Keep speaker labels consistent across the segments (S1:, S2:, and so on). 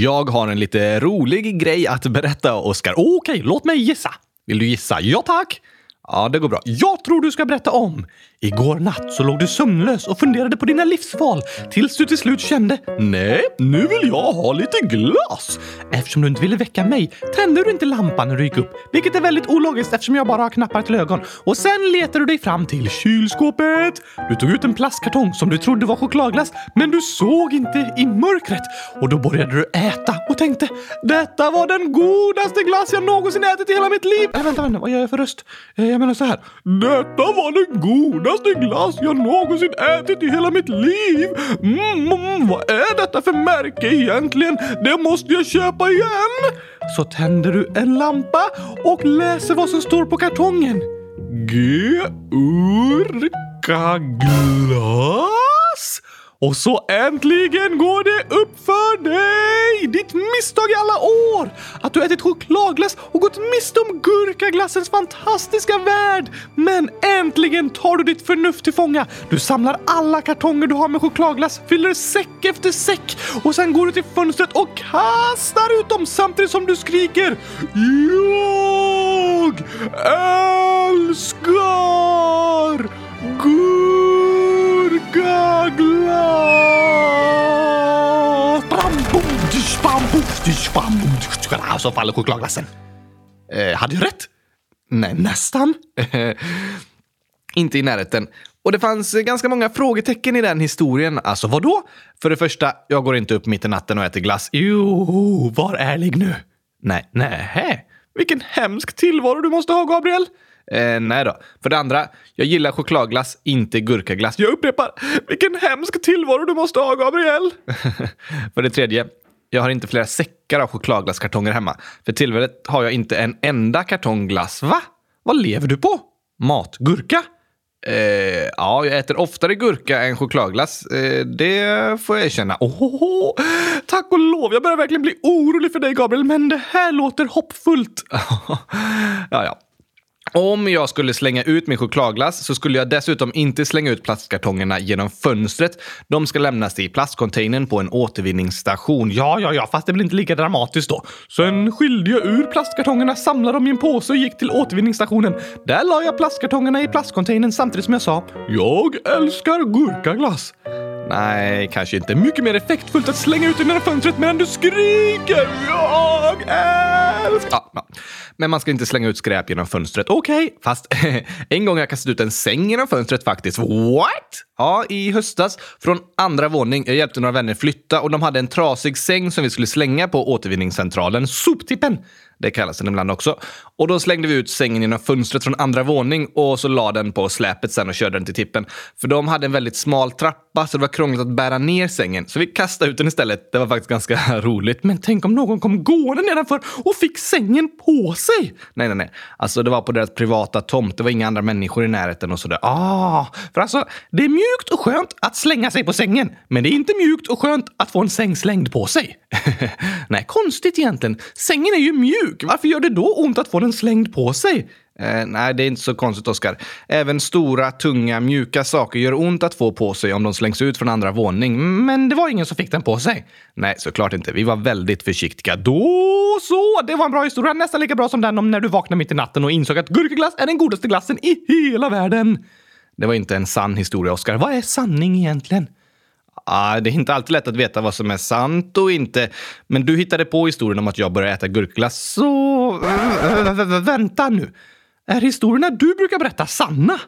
S1: Jag har en lite rolig grej att berätta, Oskar. Okej, låt mig gissa. Vill du gissa? Ja, tack. Ja, det går bra. Jag tror du ska berätta om. Igår natt så låg du sömnlös och funderade på dina livsval tills du till slut kände Nej, nu vill jag ha lite glass. Eftersom du inte ville väcka mig tände du inte lampan när du gick upp, vilket är väldigt ologiskt eftersom jag bara har knappar till ögon. Och sen letade du dig fram till kylskåpet. Du tog ut en plastkartong som du trodde var chokladglass, men du såg inte i mörkret. Och då började du äta och tänkte Detta var den godaste glass jag någonsin ätit i hela mitt liv. Äh, vänta, vänta, vad gör jag för röst? Eh, jag menar så här. Detta var den godaste glass jag någonsin ätit i hela mitt liv. Mm, mm, vad är detta för märke egentligen? Det måste jag köpa igen. Så tänder du en lampa och läser vad som står på kartongen. Gurka glass? Och så äntligen går det upp för dig! Ditt misstag i alla år! Att du ätit chokladglass och gått miste om gurkaglassens fantastiska värld! Men äntligen tar du ditt förnuft till fånga. Du samlar alla kartonger du har med chokladglass, fyller säck efter säck och sen går du till fönstret och kastar ut dem samtidigt som du skriker Jag älskar gurkaglass! Så alltså, faller chokladglassen. Eh, hade jag rätt? Nej, nästan. Inte i närheten. Och det fanns ganska många frågetecken i den historien. Alltså vadå? För det första, jag går inte upp mitt i natten och äter glass. Jo, var ärlig nu. Nej, nej. Vilken hemsk tillvaro du måste ha, Gabriel. Eh, nej då. För det andra, jag gillar chokladglass, inte gurkaglass. Jag upprepar, vilken hemsk tillvaro du måste ha, Gabriel. För det tredje, jag har inte flera säckar av chokladglasskartonger hemma. För tillfället har jag inte en enda kartong glass. Va? Vad lever du på? Matgurka? Eh, ja, jag äter oftare gurka än chokladglass. Eh, det får jag erkänna. Ohoho! tack och lov, jag börjar verkligen bli orolig för dig Gabriel, men det här låter hoppfullt. ja, ja. Om jag skulle slänga ut min chokladglass så skulle jag dessutom inte slänga ut plastkartongerna genom fönstret. De ska lämnas i plastcontainern på en återvinningsstation. Ja, ja, ja, fast det blir inte lika dramatiskt då. Sen skilde jag ur plastkartongerna, samlade dem i en påse och gick till återvinningsstationen. Där la jag plastkartongerna i plastcontainern samtidigt som jag sa “Jag älskar gurkaglass”. Nej, kanske inte. Mycket mer effektfullt att slänga ut den genom fönstret medan du skriker “Jag älskar...” ja, ja. Men man ska inte slänga ut skräp genom fönstret. Okej, okay. fast en gång har jag kastat ut en säng genom fönstret faktiskt. What? Ja, i höstas från andra våning. Jag hjälpte några vänner flytta och de hade en trasig säng som vi skulle slänga på återvinningscentralen. Soptippen! Det kallas den ibland också. Och då slängde vi ut sängen genom fönstret från andra våning och så la den på släpet sen och körde den till tippen. För de hade en väldigt smal trappa så det var krångligt att bära ner sängen. Så vi kastade ut den istället. Det var faktiskt ganska roligt. Men tänk om någon kom gående nedanför och fick sängen på sig? Nej, nej, nej. Alltså det var på deras privata tomt. Det var inga andra människor i närheten och sådär. Ah, för alltså det är mjukt och skönt att slänga sig på sängen. Men det är inte mjukt och skönt att få en säng slängd på sig. nej, konstigt egentligen. Sängen är ju mjuk sjuk, Varför gör det då ont att få den slängd på sig? Eh, nej, det är inte så konstigt, Oskar. Även stora, tunga, mjuka saker gör ont att få på sig om de slängs ut från andra våning. Men det var ingen som fick den på sig. Nej, såklart inte. Vi var väldigt försiktiga. Då så! Det var en bra historia. Nästan lika bra som den om när du vaknade mitt i natten och insåg att gurkaglass är den godaste glassen i hela världen. Det var inte en sann historia, Oskar. Vad är sanning egentligen? Ah, det är inte alltid lätt att veta vad som är sant och inte. Men du hittade på historien om att jag började äta gurkglass, så... Vänta nu. Är historierna du brukar berätta sanna?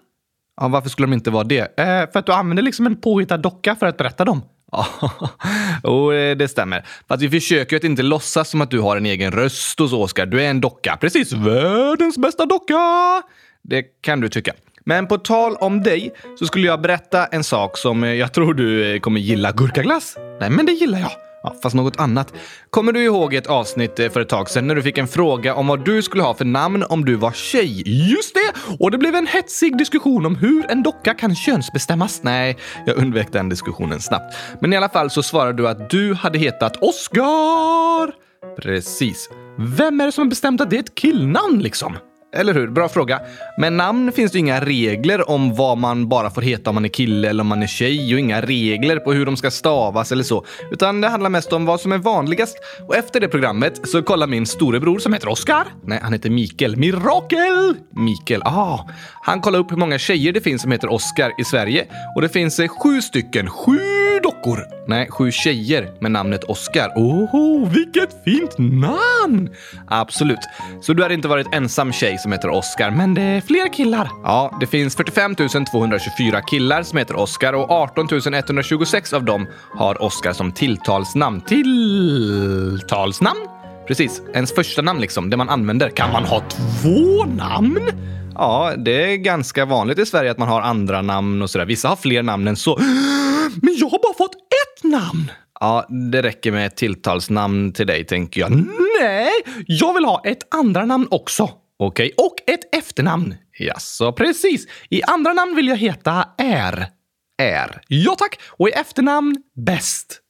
S1: Ja, varför skulle de inte vara det? Eh, för att du använder liksom en påhittad docka för att berätta dem. Ja, oh, det stämmer. Fast vi försöker att inte låtsas som att du har en egen röst och så, Oskar. Du är en docka. Precis. Världens bästa docka! Det kan du tycka. Men på tal om dig så skulle jag berätta en sak som eh, jag tror du eh, kommer gilla. Gurkaglass? Nej, men det gillar jag. Ja, fast något annat. Kommer du ihåg ett avsnitt eh, för ett tag sedan när du fick en fråga om vad du skulle ha för namn om du var tjej? Just det! Och det blev en hetsig diskussion om hur en docka kan könsbestämmas. Nej, jag undvek den diskussionen snabbt. Men i alla fall så svarade du att du hade hetat Oscar! Precis. Vem är det som har bestämt att det är ett killnamn liksom? Eller hur? Bra fråga. Med namn finns det inga regler om vad man bara får heta om man är kille eller om man är tjej och inga regler på hur de ska stavas eller så. Utan det handlar mest om vad som är vanligast. Och efter det programmet så kollar min storebror som heter Oskar. Nej, han heter Mikael. Mirakel! Mikael, ah. Han kollar upp hur många tjejer det finns som heter Oskar i Sverige. Och det finns eh, sju stycken. Sju dockor! Nej, sju tjejer med namnet Oskar. Oh, vilket fint namn! Absolut. Så du har inte varit ensam tjej som heter Oskar, men det är fler killar. Ja, det finns 45 224 killar som heter Oskar och 18 126 av dem har Oskar som tilltalsnamn. Tilltalsnamn? Precis, ens första namn liksom, det man använder. Kan man ha två namn? Ja, det är ganska vanligt i Sverige att man har andra namn och sådär. Vissa har fler namn än så. Men jag har bara fått namn! Ja, det räcker med ett tilltalsnamn till dig, tänker jag. Nej, jag vill ha ett andra namn också. Okej, och ett efternamn. Jaså, precis. I andra namn vill jag heta Är. Är. Ja tack. Och i efternamn Bäst.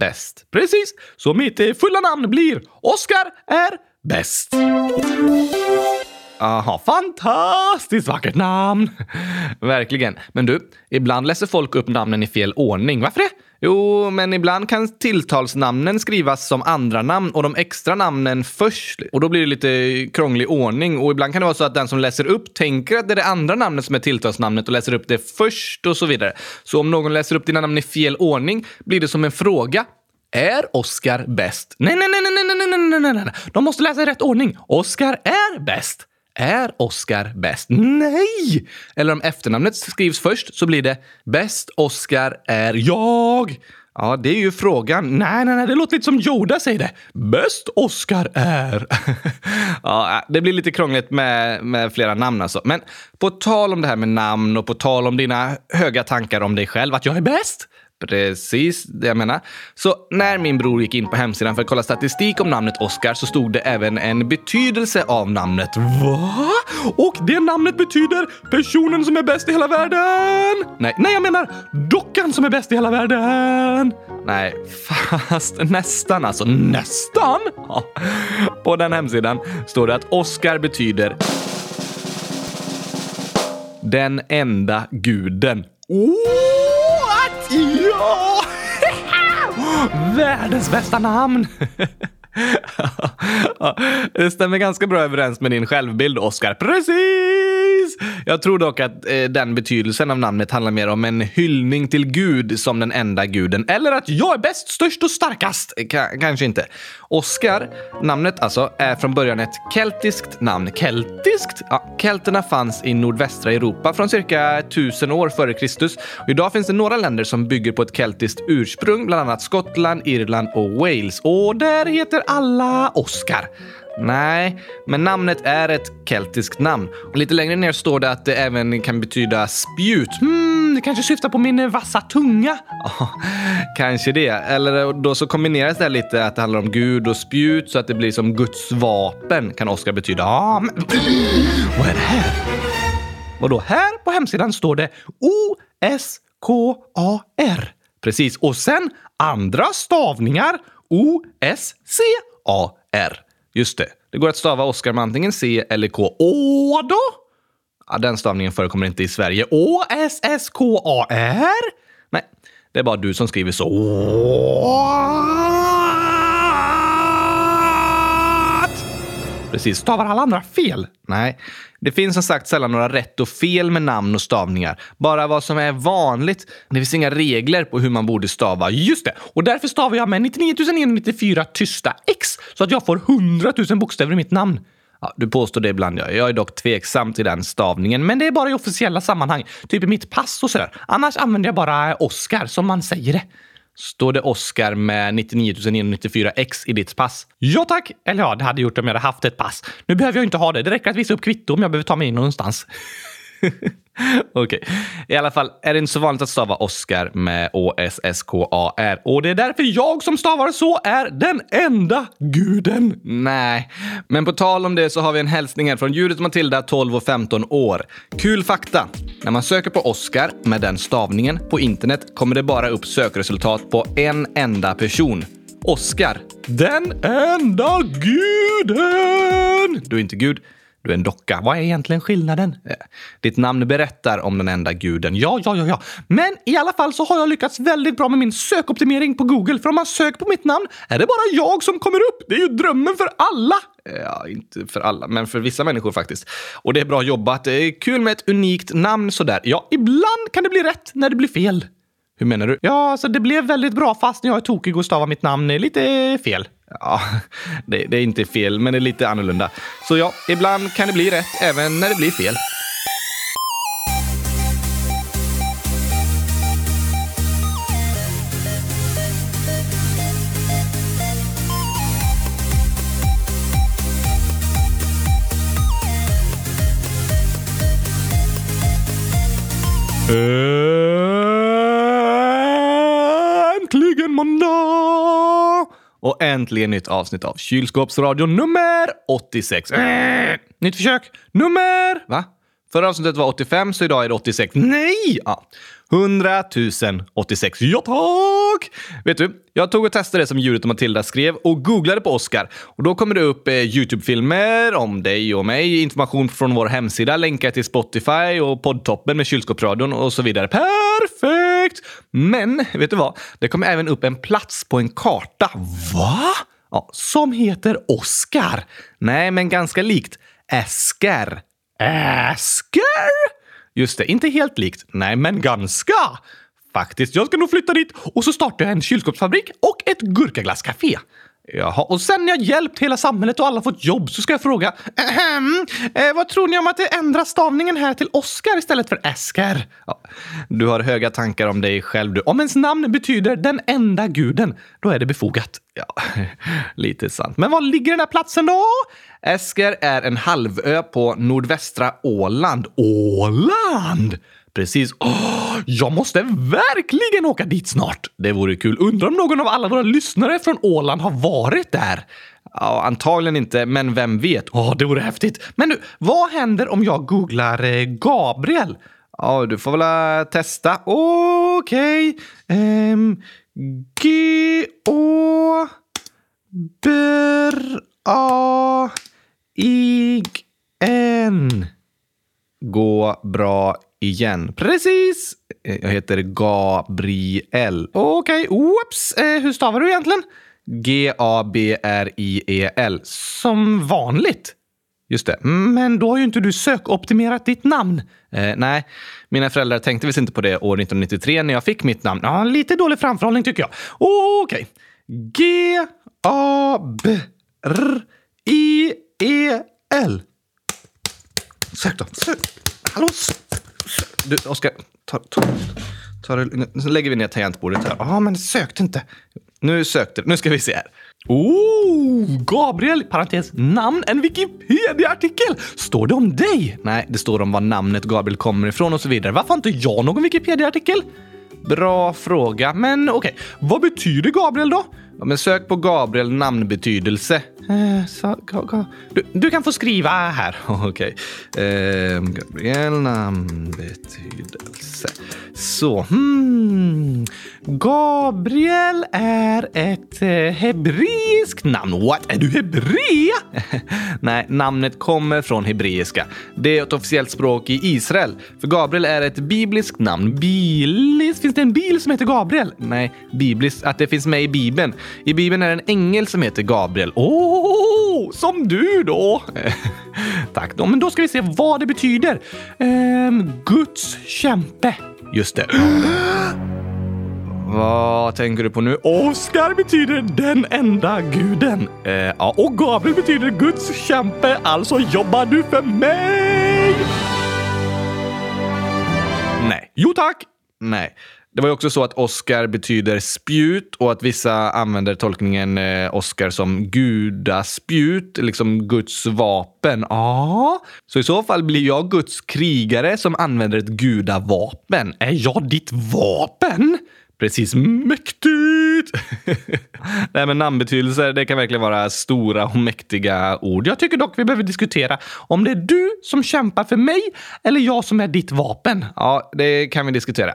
S1: Bäst. Precis. Så mitt fulla namn blir Oskar är bäst. Aha, fantastiskt vackert namn! Verkligen. Men du, ibland läser folk upp namnen i fel ordning. Varför det? Jo, men ibland kan tilltalsnamnen skrivas som andra namn och de extra namnen först. Och då blir det lite krånglig ordning. Och ibland kan det vara så att den som läser upp tänker att det är det andra namnet som är tilltalsnamnet och läser upp det först och så vidare. Så om någon läser upp dina namn i fel ordning blir det som en fråga. Är Oscar bäst? Nej, nej, nej, nej, nej, nej, nej, nej, nej. De måste läsa i rätt ordning. Oscar är bäst. Är Oscar bäst? Nej! Eller om efternamnet skrivs först så blir det Bäst Oscar är jag. Ja, det är ju frågan. Nej, nej, nej, det låter lite som Yoda säger det. Bäst Oscar är... ja, det blir lite krångligt med, med flera namn alltså. Men på tal om det här med namn och på tal om dina höga tankar om dig själv, att jag är bäst, Precis det jag menar. Så när min bror gick in på hemsidan för att kolla statistik om namnet Oscar så stod det även en betydelse av namnet. Va? Och det namnet betyder personen som är bäst i hela världen? Nej, nej jag menar dockan som är bäst i hela världen. Nej, fast nästan alltså. Nästan? Ja. På den hemsidan står det att Oscar betyder den enda guden. Oh! Ja! Wer des Westernamen? det stämmer ganska bra överens med din självbild, Oscar. Precis! Jag tror dock att eh, den betydelsen av namnet handlar mer om en hyllning till Gud som den enda guden. Eller att jag är bäst, störst och starkast. Eh, K kanske inte. Oscar, namnet alltså, är från början ett keltiskt namn. Keltiskt? Ja, kelterna fanns i nordvästra Europa från cirka 1000 år före Kristus. Och idag finns det några länder som bygger på ett keltiskt ursprung, bland annat Skottland, Irland och Wales. Och där heter alla Oscar. Nej, men namnet är ett keltiskt namn. Lite längre ner står det att det även kan betyda spjut. Hmm, det kanske syftar på min vassa tunga? Oh, kanske det. Eller då så kombineras det lite att det handlar om Gud och spjut så att det blir som Guds vapen kan Oscar betyda. Ah, men... Vad är det här? Och då här på hemsidan står det O-S-K-A-R. Precis. Och sen andra stavningar O-S-C-A-R. Just det. Det går att stava Oscar med antingen C eller K. Å då? Ja, den stavningen förekommer inte i Sverige. O-S-S-K-A-R? Nej, det är bara du som skriver så. Precis. Stavar alla andra fel? Nej, det finns som sagt sällan några rätt och fel med namn och stavningar. Bara vad som är vanligt. Det finns inga regler på hur man borde stava. Just det! Och därför stavar jag med 99 994 tysta X så att jag får 100 000 bokstäver i mitt namn. Ja, du påstår det ibland, ja. Jag är dock tveksam till den stavningen, men det är bara i officiella sammanhang. Typ i mitt pass och sådär. Annars använder jag bara Oscar som man säger det. Står det Oscar med 99 994 X i ditt pass? Ja tack! Eller ja, det hade gjort om jag hade haft ett pass. Nu behöver jag inte ha det. Det räcker att visa upp kvitto om jag behöver ta mig in någonstans. Okej. Okay. I alla fall är det inte så vanligt att stava Oscar med O-S-S-K-A-R. Och det är därför jag som stavar så är den enda guden. Nej, men på tal om det så har vi en hälsning här från Judith Matilda, 12 och 15 år. Kul fakta! När man söker på Oscar med den stavningen på internet kommer det bara upp sökresultat på en enda person. Oscar. Den enda guden! Du är inte gud. Du är en docka. Vad är egentligen skillnaden? Eh, ditt namn berättar om den enda guden. Ja, ja, ja, ja. Men i alla fall så har jag lyckats väldigt bra med min sökoptimering på Google. För om man söker på mitt namn är det bara jag som kommer upp. Det är ju drömmen för alla. Eh, ja, inte för alla, men för vissa människor faktiskt. Och det är bra jobbat. Det är kul med ett unikt namn sådär. Ja, ibland kan det bli rätt när det blir fel. Hur menar du? Ja, alltså det blev väldigt bra fast när jag är tokig och stavar mitt namn lite fel. Ja, det, det är inte fel, men det är lite annorlunda. Så ja, ibland kan det bli rätt även när det blir fel. Äntligen måndag! Och äntligen nytt avsnitt av Kylskåpsradion nummer 86. Äh, nytt försök. Nummer... Va? Förra avsnittet var 85, så idag är det 86. Nej! Ja. 100 086. Ja, tack! Vet du, jag tog och testade det som Judith och Matilda skrev och googlade på Oscar. Och då kommer det upp eh, YouTube-filmer om dig och mig, information från vår hemsida, länkar till Spotify och poddtoppen med kylskåpsradion och så vidare. Perfekt! Men, vet du vad? Det kommer även upp en plats på en karta. Va? Ja, som heter Oscar. Nej, men ganska likt Esker. Esker? Just det, inte helt likt. Nej, men ganska. Faktiskt, jag ska nog flytta dit och så startar jag en kylskåpsfabrik och ett gurkaglasscafé. Jaha, och sen när jag hjälpt hela samhället och alla fått jobb så ska jag fråga ehem, eh, vad tror ni om att ändra stavningen här till Oscar istället för Esker? Ja, du har höga tankar om dig själv du. Om ens namn betyder den enda guden, då är det befogat. Ja, lite sant. Men var ligger den här platsen då? Esker är en halvö på nordvästra Åland. Åland! Precis. Åh, jag måste verkligen åka dit snart. Det vore kul. Undrar om någon av alla våra lyssnare från Åland har varit där? Ja, antagligen inte, men vem vet? Åh, det vore häftigt. Men du, vad händer om jag googlar eh, Gabriel? Ja, du får väl eh, testa. Okej. Ehm, G-Å... B-R-A-I-N. Gå bra igen. Precis! Eh, jag heter Gabriel. Okej, whoops! Eh, hur stavar du egentligen? G-A-B-R-I-E-L. Som vanligt. Just det. Men då har ju inte du sökoptimerat ditt namn. Eh, nej, mina föräldrar tänkte visst inte på det år 1993 när jag fick mitt namn. Ja, lite dålig framförhållning tycker jag. Okej. G-A-B-R-I-E-L. Sök då. Sök. Hallå? Du, Oskar. Ta, ta, ta det lugnt. Nu lägger vi ner tangentbordet här. Ja, ah, men sökte inte. Nu sökte det. Nu ska vi se här. Oh, Gabriel, parentes, namn, en Wikipedia-artikel. Står det om dig? Nej, det står om var namnet Gabriel kommer ifrån och så vidare. Varför har inte jag någon Wikipedia-artikel? Bra fråga, men okej. Vad betyder Gabriel då? Ja, men sök på Gabriel namnbetydelse. Eh, så, ga, ga. Du, du kan få skriva här. Okej. Eh, Gabriel namnbetydelse. Så. Hmm. Gabriel är ett eh, hebreiskt namn. What? Är du hebre? Nej, namnet kommer från hebreiska. Det är ett officiellt språk i Israel. För Gabriel är ett bibliskt namn. Bilis? Finns det en bil som heter Gabriel? Nej, bibliskt. Att det finns med i Bibeln. I Bibeln är det en ängel som heter Gabriel. Åh, som du då! Eh, tack då. Men då ska vi se vad det betyder. Ehm, Guds kämpe. Just det. Vad tänker du på nu? Oskar betyder den enda guden. Eh, ja, och Gabriel betyder Guds kämpe. Alltså jobbar du för mig? Nej. Jo tack. Nej. Det var ju också så att Oscar betyder spjut och att vissa använder tolkningen eh, Oscar som gudaspjut, liksom Guds vapen. Ah, så i så fall blir jag Guds krigare som använder ett gudavapen. Är jag ditt vapen? Precis mäktigt! Nej, men namnbetydelser, det kan verkligen vara stora och mäktiga ord. Jag tycker dock vi behöver diskutera om det är du som kämpar för mig eller jag som är ditt vapen. Ja, det kan vi diskutera.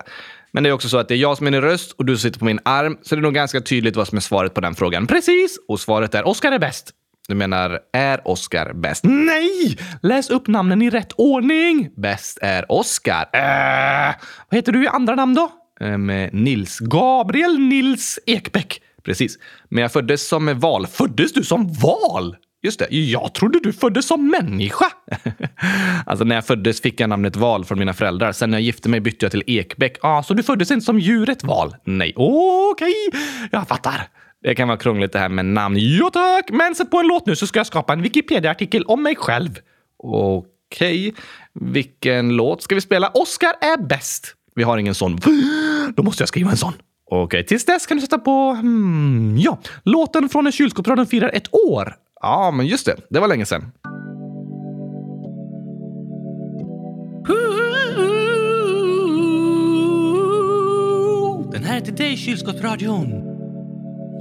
S1: Men det är också så att det är jag som är din röst och du sitter på min arm, så det är nog ganska tydligt vad som är svaret på den frågan. Precis! Och svaret är Oscar är bäst. Du menar, är Oscar bäst? Nej! Läs upp namnen i rätt ordning. Bäst är Oscar. Äh, vad heter du i andra namn då? Ähm, Nils. Gabriel Nils Ekbäck. Precis. Men jag föddes som val. Föddes du som val? Just det, jag trodde du föddes som människa. alltså när jag föddes fick jag namnet Val från mina föräldrar. Sen när jag gifte mig bytte jag till Ekbäck. Ah, så du föddes inte som djuret Val? Nej, okej, okay. jag fattar. Det kan vara krångligt det här med namn. Ja tack, men sätt på en låt nu så ska jag skapa en Wikipedia-artikel om mig själv. Okej, okay. vilken låt ska vi spela? Oscar är bäst. Vi har ingen sån. Då måste jag skriva en sån. Okej, okay. tills dess kan du sätta på... Hmm, ja, låten från när kylskåpsradion firar ett år. Ja, men just det. Det var länge sedan. Den här är till dig, kylskåpsradion.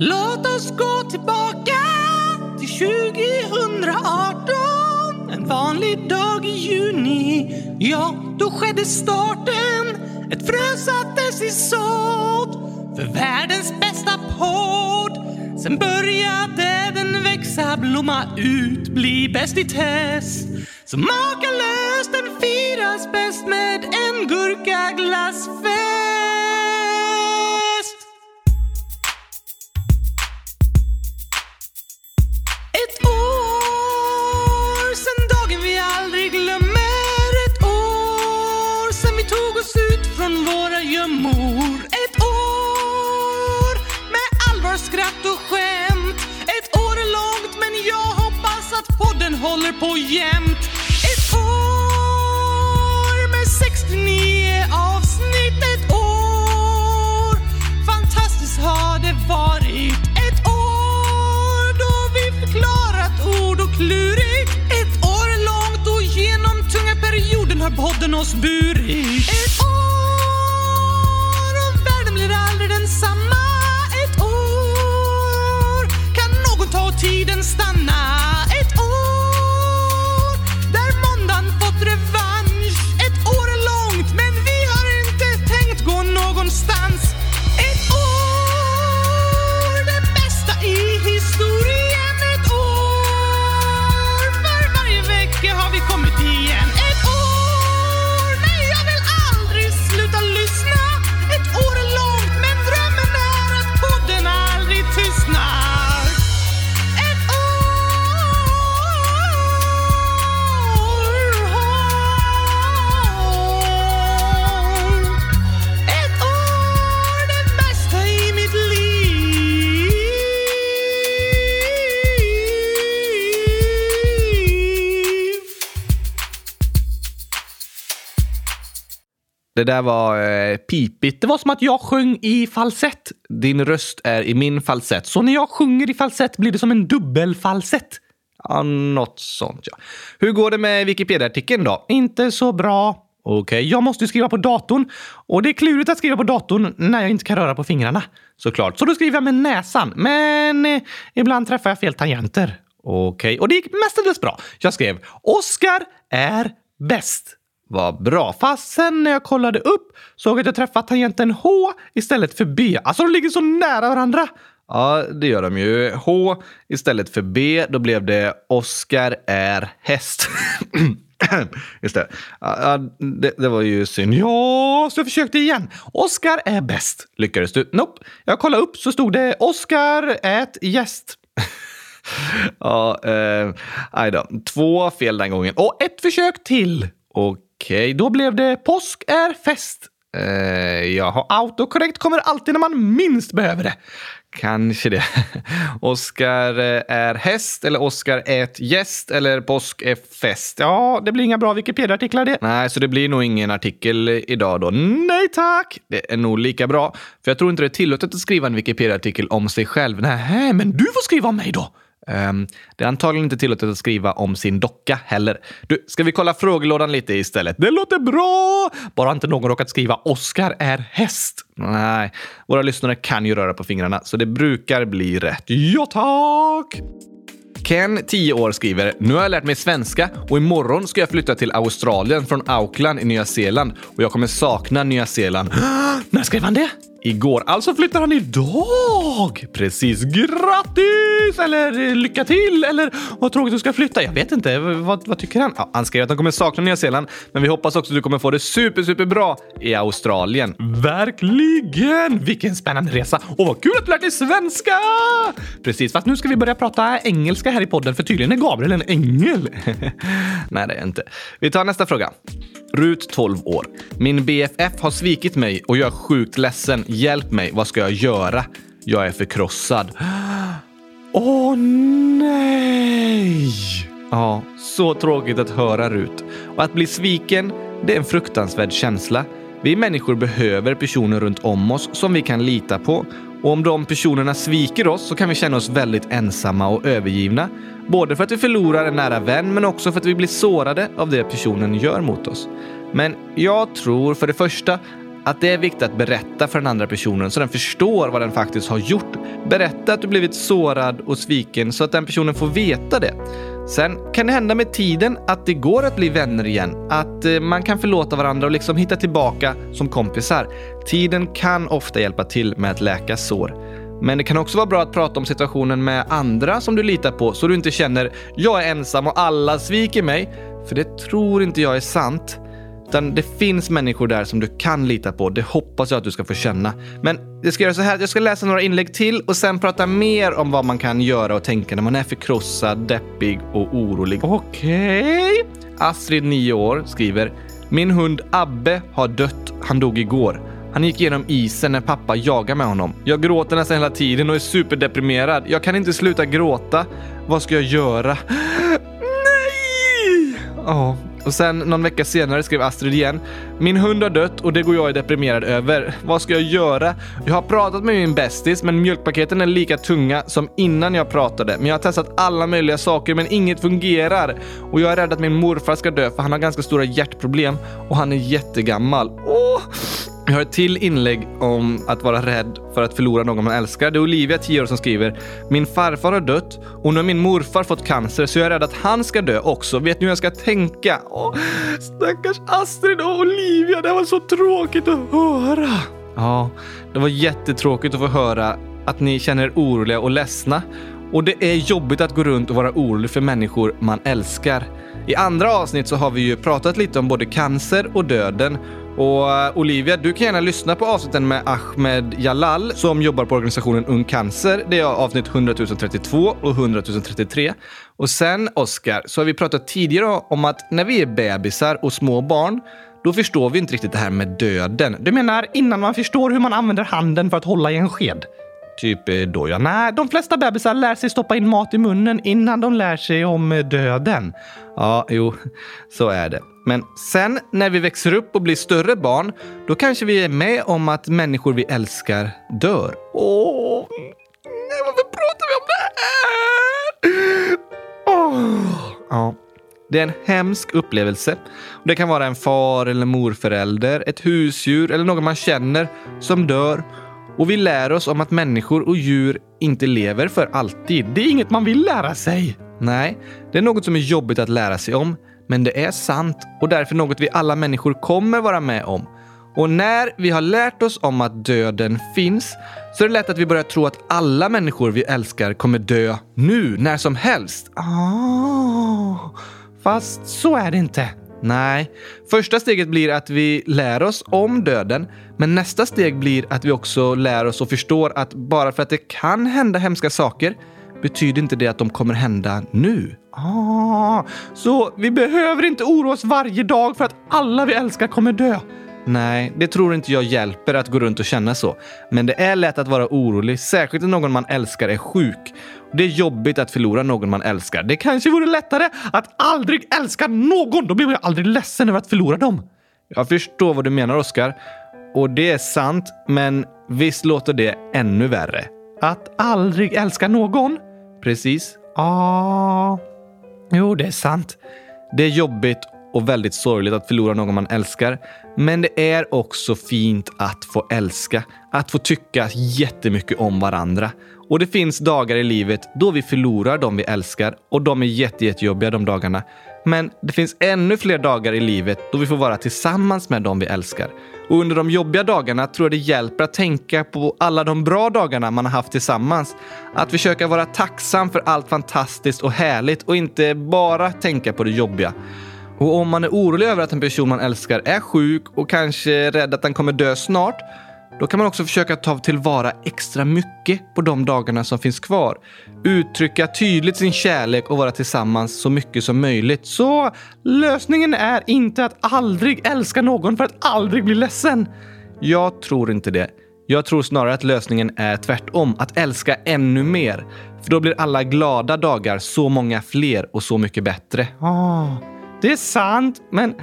S1: Låt oss gå tillbaka till 2018. En vanlig dag i juni. Ja, då skedde starten. Ett frö sattes i sådd för världens bästa podd. Sen började den växa, blomma ut, bli bäst i test. Så makalöst den firas bäst med en gurkaglassfest. Ett år långt men jag hoppas att podden håller på jämt. Ett år med 69 avsnitt. Ett år. Fantastiskt har det varit. Ett år då vi förklarat ord och klurigt. Ett år långt och genom tunga perioden har podden oss burit. Ett år och världen blir aldrig den där var eh, pipigt. Det var som att jag sjöng i falsett. Din röst är i min falsett. Så när jag sjunger i falsett blir det som en dubbelfalsett. Ja, något sånt ja. Hur går det med Wikipedia-artikeln då? Inte så bra. Okej, okay. jag måste skriva på datorn. Och det är klurigt att skriva på datorn när jag inte kan röra på fingrarna. Såklart. Så då skriver jag med näsan. Men eh, ibland träffar jag fel tangenter. Okej, okay. och det gick mestadels bra. Jag skrev Oscar är bäst. Vad bra. Fast sen när jag kollade upp såg jag att jag träffat tangenten H istället för B. Alltså de ligger så nära varandra. Ja, det gör de ju. H istället för B. Då blev det Oscar är häst. Just det. Ja, det. det. var ju synd. Ja, så jag försökte igen. Oscar är bäst. Lyckades du? Nope. Jag kollade upp så stod det Oscar ät gäst. ja, eh, aj då. Två fel den gången. Och ett försök till. Och Okej, då blev det påsk är fest. Eh, jaha, autokorrekt kommer alltid när man minst behöver det. Kanske det. Oskar eh, är häst eller Oskar ät gäst eller påsk är fest. Ja, det blir inga bra Wikipedia-artiklar det. Nej, så det blir nog ingen artikel idag då. Nej tack! Det är nog lika bra. För jag tror inte det är tillåtet att skriva en Wikipedia-artikel om sig själv. Nej, men du får skriva om mig då. Um, det är antagligen inte tillåtet att skriva om sin docka heller. Du, ska vi kolla frågelådan lite istället? Det låter bra! Bara inte någon råkat skriva Oskar är häst. Nej, våra lyssnare kan ju röra på fingrarna, så det brukar bli rätt. Ja, tack! Ken, 10 år, skriver “Nu har jag lärt mig svenska och imorgon ska jag flytta till Australien från Auckland i Nya Zeeland och jag kommer sakna Nya Zeeland.” När skrev han det? Igår. Alltså flyttar han idag! Precis. Grattis! Eller eh, lycka till! Eller vad tråkigt du ska flytta. Jag vet inte. Vad, vad tycker han? Ja, han skrev att han kommer sakna Nya Zeeland, men vi hoppas också att du kommer få det super, super bra i Australien. Verkligen! Vilken spännande resa! Och vad kul att du lärt dig svenska! Precis, fast nu ska vi börja prata engelska här i podden, för tydligen är Gabriel en ängel. Nej, det är jag inte. Vi tar nästa fråga. Rut, 12 år. Min BFF har svikit mig och jag är sjukt ledsen. Hjälp mig, vad ska jag göra? Jag är förkrossad. Åh nej! Ja, så tråkigt att höra Rut. Och att bli sviken, det är en fruktansvärd känsla. Vi människor behöver personer runt om oss som vi kan lita på. Och om de personerna sviker oss så kan vi känna oss väldigt ensamma och övergivna. Både för att vi förlorar en nära vän men också för att vi blir sårade av det personen gör mot oss. Men jag tror för det första att det är viktigt att berätta för den andra personen så den förstår vad den faktiskt har gjort. Berätta att du blivit sårad och sviken så att den personen får veta det. Sen kan det hända med tiden att det går att bli vänner igen. Att eh, man kan förlåta varandra och liksom hitta tillbaka som kompisar. Tiden kan ofta hjälpa till med att läka sår. Men det kan också vara bra att prata om situationen med andra som du litar på så du inte känner “jag är ensam och alla sviker mig”. För det tror inte jag är sant. Utan det finns människor där som du kan lita på. Det hoppas jag att du ska få känna. Men jag ska göra så här jag ska läsa några inlägg till och sen prata mer om vad man kan göra och tänka när man är förkrossad, deppig och orolig. Okej? Okay. Astrid, 9 år, skriver “Min hund Abbe har dött. Han dog igår. Han gick igenom isen när pappa jagade med honom. Jag gråter nästan hela tiden och är superdeprimerad. Jag kan inte sluta gråta. Vad ska jag göra? Nej! Ja, och sen någon vecka senare skrev Astrid igen. Min hund har dött och det går jag är deprimerad över. Vad ska jag göra? Jag har pratat med min bästis, men mjölkpaketen är lika tunga som innan jag pratade. Men jag har testat alla möjliga saker, men inget fungerar. Och jag är rädd att min morfar ska dö, för han har ganska stora hjärtproblem och han är jättegammal. Åh! Vi har ett till inlägg om att vara rädd för att förlora någon man älskar. Det är Olivia, 10 år, som skriver “Min farfar har dött och nu har min morfar fått cancer så jag är rädd att han ska dö också. Vet ni hur jag ska tänka?” Åh, Stackars Astrid och Olivia, det var så tråkigt att höra. Ja, det var jättetråkigt att få höra att ni känner er oroliga och ledsna. Och det är jobbigt att gå runt och vara orolig för människor man älskar. I andra avsnitt så har vi ju pratat lite om både cancer och döden och eh, Olivia, du kan gärna lyssna på avsnitten med Ahmed Jalal som jobbar på organisationen Ung Cancer. Det är avsnitt 100 032 och 100 033. Och sen, Oskar, så har vi pratat tidigare om att när vi är bebisar och små barn då förstår vi inte riktigt det här med döden. Du menar innan man förstår hur man använder handen för att hålla i en sked? Typ eh, då ja. Nej, de flesta bebisar lär sig stoppa in mat i munnen innan de lär sig om eh, döden. Ja, jo, så är det. Men sen när vi växer upp och blir större barn, då kanske vi är med om att människor vi älskar dör. Åh, nej, varför pratar vi om det här? Åh, ja. Det är en hemsk upplevelse. Det kan vara en far eller morförälder, ett husdjur eller någon man känner som dör. Och vi lär oss om att människor och djur inte lever för alltid. Det är inget man vill lära sig. Nej, det är något som är jobbigt att lära sig om. Men det är sant och därför något vi alla människor kommer vara med om. Och när vi har lärt oss om att döden finns så är det lätt att vi börjar tro att alla människor vi älskar kommer dö nu, när som helst. Oh, fast så är det inte. Nej, första steget blir att vi lär oss om döden, men nästa steg blir att vi också lär oss och förstår att bara för att det kan hända hemska saker betyder inte det att de kommer hända nu. Ah, så vi behöver inte oroa oss varje dag för att alla vi älskar kommer dö. Nej, det tror inte jag hjälper att gå runt och känna så. Men det är lätt att vara orolig, särskilt när någon man älskar är sjuk. Det är jobbigt att förlora någon man älskar. Det kanske vore lättare att aldrig älska någon. Då blir man ju aldrig ledsen över att förlora dem. Jag förstår vad du menar, Oskar. Och det är sant, men visst låter det ännu värre. Att aldrig älska någon? Precis. Ja, jo, det är sant. Det är jobbigt och väldigt sorgligt att förlora någon man älskar. Men det är också fint att få älska, att få tycka jättemycket om varandra. Och det finns dagar i livet då vi förlorar de vi älskar och de är jätte, jättejobbiga de dagarna. Men det finns ännu fler dagar i livet då vi får vara tillsammans med de vi älskar. Och under de jobbiga dagarna tror jag det hjälper att tänka på alla de bra dagarna man har haft tillsammans. Att försöka vara tacksam för allt fantastiskt och härligt och inte bara tänka på det jobbiga. Och om man är orolig över att en person man älskar är sjuk och kanske rädd att den kommer dö snart då kan man också försöka ta tillvara extra mycket på de dagarna som finns kvar. Uttrycka tydligt sin kärlek och vara tillsammans så mycket som möjligt. Så lösningen är inte att aldrig älska någon för att aldrig bli ledsen. Jag tror inte det. Jag tror snarare att lösningen är tvärtom, att älska ännu mer. För då blir alla glada dagar så många fler och så mycket bättre. Oh, det är sant, men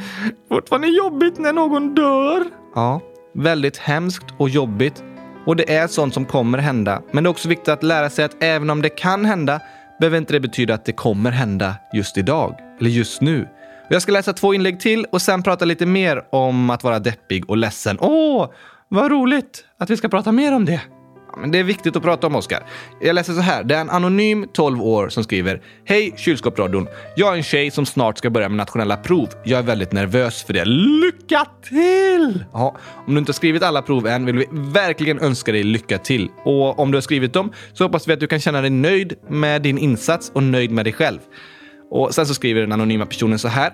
S1: fortfarande jobbigt när någon dör. Ja, väldigt hemskt och jobbigt. Och det är sånt som kommer hända. Men det är också viktigt att lära sig att även om det kan hända behöver inte det betyda att det kommer hända just idag eller just nu. Jag ska läsa två inlägg till och sen prata lite mer om att vara deppig och ledsen. Åh, vad roligt att vi ska prata mer om det men det är viktigt att prata om, Oskar. Jag läser så här. Det är en anonym 12 år som skriver. Hej kylskåpsradion. Jag är en tjej som snart ska börja med nationella prov. Jag är väldigt nervös för det. Lycka till! Ja, om du inte har skrivit alla prov än vill vi verkligen önska dig lycka till. Och om du har skrivit dem så hoppas vi att du kan känna dig nöjd med din insats och nöjd med dig själv. Och sen så skriver den anonyma personen så här.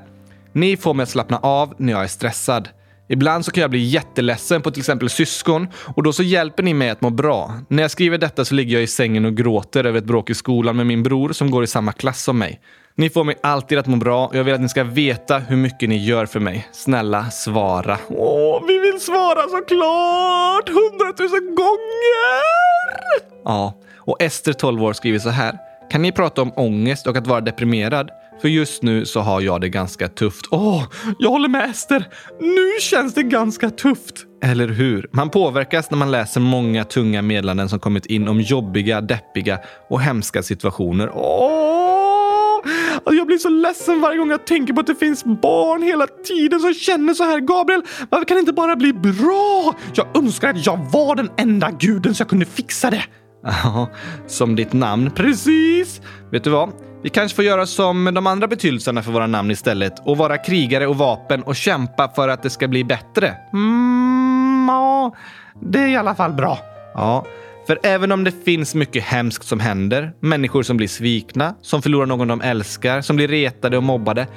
S1: Ni får mig att slappna av när jag är stressad. Ibland så kan jag bli jätteledsen på till exempel syskon och då så hjälper ni mig att må bra. När jag skriver detta så ligger jag i sängen och gråter över ett bråk i skolan med min bror som går i samma klass som mig. Ni får mig alltid att må bra och jag vill att ni ska veta hur mycket ni gör för mig. Snälla svara. Åh, vi vill svara såklart! Hundratusen gånger! Ja, och Ester, 12 år, skriver så här. Kan ni prata om ångest och att vara deprimerad? För just nu så har jag det ganska tufft. Åh, oh, jag håller med Ester. Nu känns det ganska tufft. Eller hur? Man påverkas när man läser många tunga meddelanden som kommit in om jobbiga, deppiga och hemska situationer. Åh! Oh! Jag blir så ledsen varje gång jag tänker på att det finns barn hela tiden som känner så här. Gabriel, varför kan det inte bara bli bra? Jag önskar att jag var den enda guden så jag kunde fixa det. Ja, som ditt namn. Precis! Vet du vad? Vi kanske får göra som de andra betydelserna för våra namn istället och vara krigare och vapen och kämpa för att det ska bli bättre. Mm, ja, det är i alla fall bra. Ja, för även om det finns mycket hemskt som händer, människor som blir svikna, som förlorar någon de älskar, som blir retade och mobbade,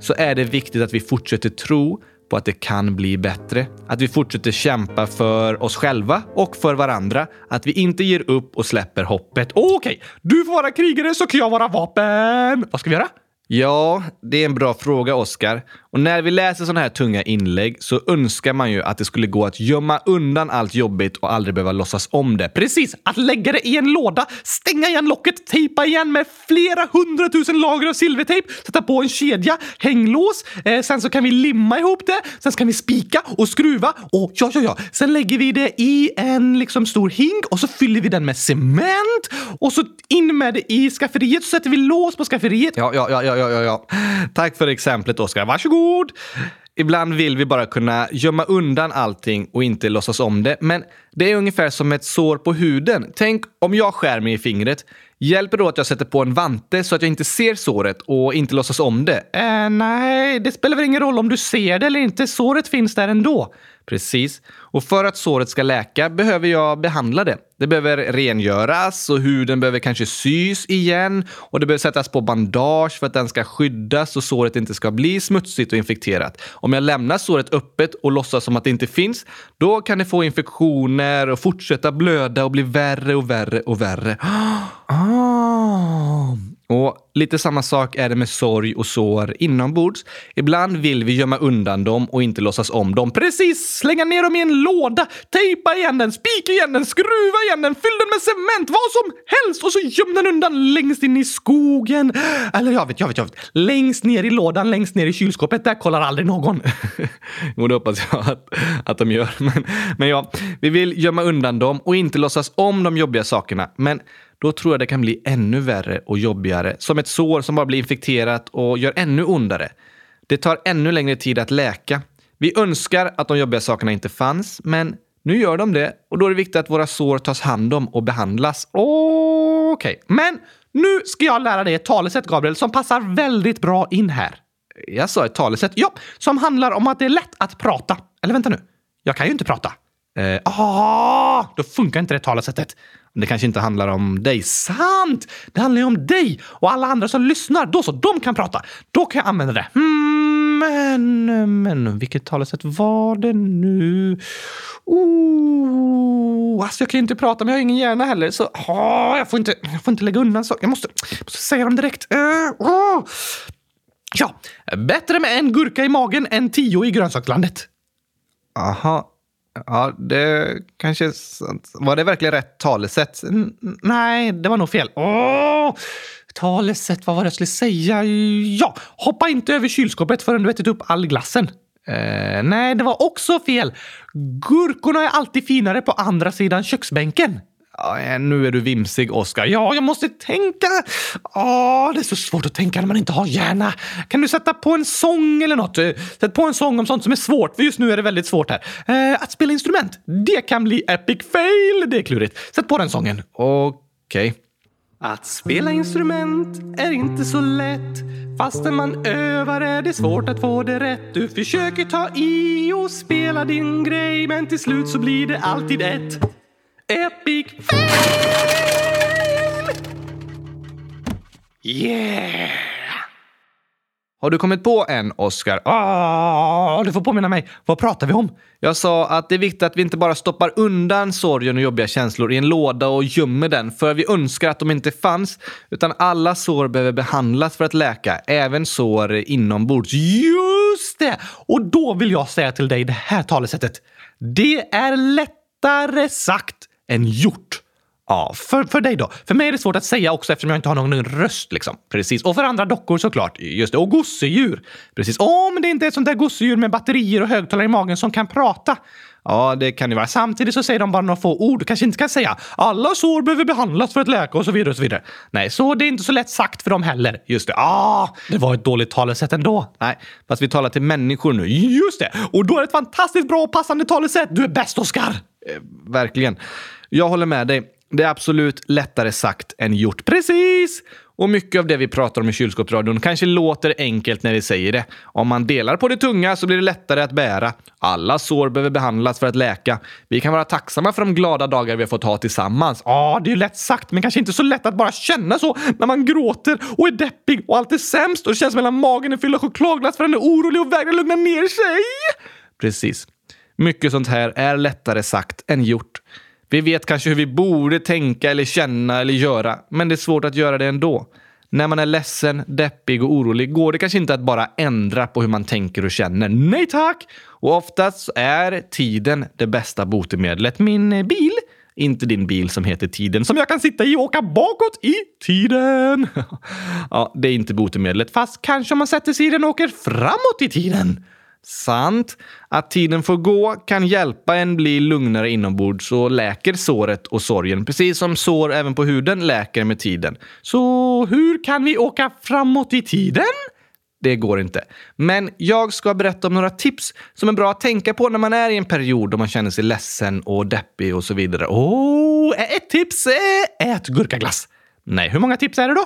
S1: så är det viktigt att vi fortsätter tro på att det kan bli bättre. Att vi fortsätter kämpa för oss själva och för varandra. Att vi inte ger upp och släpper hoppet. Okej, okay. du får vara krigare så kan jag vara vapen. Vad ska vi göra? Ja, det är en bra fråga, Oskar. Och när vi läser sådana här tunga inlägg så önskar man ju att det skulle gå att gömma undan allt jobbigt och aldrig behöva låtsas om det. Precis! Att lägga det i en låda, stänga igen locket, tejpa igen med flera hundratusen lager av silvertejp, sätta på en kedja, hänglås, eh, sen så kan vi limma ihop det, sen så kan vi spika och skruva och ja, ja, ja, sen lägger vi det i en liksom stor hink och så fyller vi den med cement och så in med det i skafferiet så sätter vi lås på skafferiet. Ja, ja, ja, ja, ja, ja. Tack för exemplet, Oskar. Varsågod! Ibland vill vi bara kunna gömma undan allting och inte låtsas om det. Men det är ungefär som ett sår på huden. Tänk om jag skär mig i fingret. Hjälper då att jag sätter på en vante så att jag inte ser såret och inte låtsas om det? Äh, nej, det spelar väl ingen roll om du ser det eller inte. Såret finns där ändå. Precis. Och för att såret ska läka behöver jag behandla det. Det behöver rengöras och huden behöver kanske sys igen och det behöver sättas på bandage för att den ska skyddas och såret inte ska bli smutsigt och infekterat. Om jag lämnar såret öppet och låtsas som att det inte finns, då kan det få infektioner och fortsätta blöda och bli värre och värre och värre. Ah. Och lite samma sak är det med sorg och sår inombords. Ibland vill vi gömma undan dem och inte låtsas om dem. Precis! Slänga ner dem i en låda, tejpa igen den, spika igen den, skruva igen den, fyll den med cement, vad som helst och så göm den undan längst in i skogen. Eller jag vet, jag vet, jag vet. Längst ner i lådan, längst ner i kylskåpet. Där kollar aldrig någon. jo, det hoppas jag att, att de gör. Men, men ja, vi vill gömma undan dem och inte låtsas om de jobbiga sakerna. Men då tror jag det kan bli ännu värre och jobbigare. Som ett sår som bara blir infekterat och gör ännu ondare. Det tar ännu längre tid att läka. Vi önskar att de jobbiga sakerna inte fanns, men nu gör de det och då är det viktigt att våra sår tas hand om och behandlas. Okej, okay. men nu ska jag lära dig ett talesätt, Gabriel, som passar väldigt bra in här. Jag sa ett talesätt, ja, som handlar om att det är lätt att prata. Eller vänta nu, jag kan ju inte prata. Eh, ah, då funkar inte det talesättet. Det kanske inte handlar om dig. Sant! Det handlar ju om dig och alla andra som lyssnar. Då så, de kan prata. Då kan jag använda det. Hmm, men, men vilket talesätt var det nu? Oh, alltså jag kan ju inte prata, men jag har ingen hjärna heller. Så oh, jag, får inte, jag får inte lägga undan saker. Jag måste, måste säga dem direkt. Uh, oh. Ja, bättre med en gurka i magen än tio i grönsakslandet. Aha. Ja, det kanske... Var det verkligen rätt talesätt? N nej, det var nog fel. Åh! Talesätt, vad var det jag skulle säga? Ja, hoppa inte över kylskåpet förrän du ätit upp all glassen. Eh, nej, det var också fel. Gurkorna är alltid finare på andra sidan köksbänken. Nu är du vimsig, Oskar. Ja, jag måste tänka. Åh, det är så svårt att tänka när man inte har hjärna. Kan du sätta på en sång eller något? Sätt på en sång om sånt som är svårt, för just nu är det väldigt svårt här. Eh, att spela instrument, det kan bli epic fail. Det är klurigt. Sätt på den sången. Okej. Okay. Att spela instrument är inte så lätt. Fastän man övar är det svårt att få det rätt. Du försöker ta i och spela din grej, men till slut så blir det alltid ett. Epic fail! Yeah! Har du kommit på en, Oscar? Oh, du får påminna mig. Vad pratar vi om? Jag sa att det är viktigt att vi inte bara stoppar undan sorgen och jobbiga känslor i en låda och gömmer den för vi önskar att de inte fanns. Utan alla sår behöver behandlas för att läka, även sår inombords. Just det! Och då vill jag säga till dig det här talesättet. Det är lättare sagt en hjort? Ja, för, för dig då? För mig är det svårt att säga också eftersom jag inte har någon röst. Liksom. Precis. Och för andra dockor såklart. Just det. Och gosedjur. Precis. Om det inte är ett sånt där gosedjur med batterier och högtalare i magen som kan prata. Ja, det kan det vara. Samtidigt så säger de bara några få ord. Du kanske inte kan säga alla sår behöver behandlas för att läka och så vidare och så vidare. Nej, så det är inte så lätt sagt för dem heller. Just det. Ah, det var ett dåligt talesätt ändå. Nej, fast vi talar till människor nu. Just det! Och då är det ett fantastiskt bra och passande talesätt. Du är bäst, Oskar! Eh, verkligen. Jag håller med dig. Det är absolut lättare sagt än gjort. Precis! Och mycket av det vi pratar om i kylskåpsradion kanske låter enkelt när vi säger det. Om man delar på det tunga så blir det lättare att bära. Alla sår behöver behandlas för att läka. Vi kan vara tacksamma för de glada dagar vi har fått ha tillsammans. Ja, det är ju lätt sagt, men kanske inte så lätt att bara känna så när man gråter och är deppig och allt är sämst och det känns mellan magen är fylld av chokladglass för den är orolig och vägrar lugna ner sig. Precis. Mycket sånt här är lättare sagt än gjort. Vi vet kanske hur vi borde tänka eller känna eller göra, men det är svårt att göra det ändå. När man är ledsen, deppig och orolig går det kanske inte att bara ändra på hur man tänker och känner. Nej tack! Och oftast är tiden det bästa botemedlet. Min eh, bil inte din bil som heter Tiden som jag kan sitta i och åka bakåt i tiden. ja, det är inte botemedlet, fast kanske om man sätter sig i den och åker framåt i tiden. Sant. Att tiden får gå kan hjälpa en bli lugnare inombords och läker såret och sorgen, precis som sår även på huden läker med tiden. Så hur kan vi åka framåt i tiden? Det går inte. Men jag ska berätta om några tips som är bra att tänka på när man är i en period då man känner sig ledsen och deppig och så vidare. Oh, ett tips är ät gurkaglass. Nej, hur många tips är det då?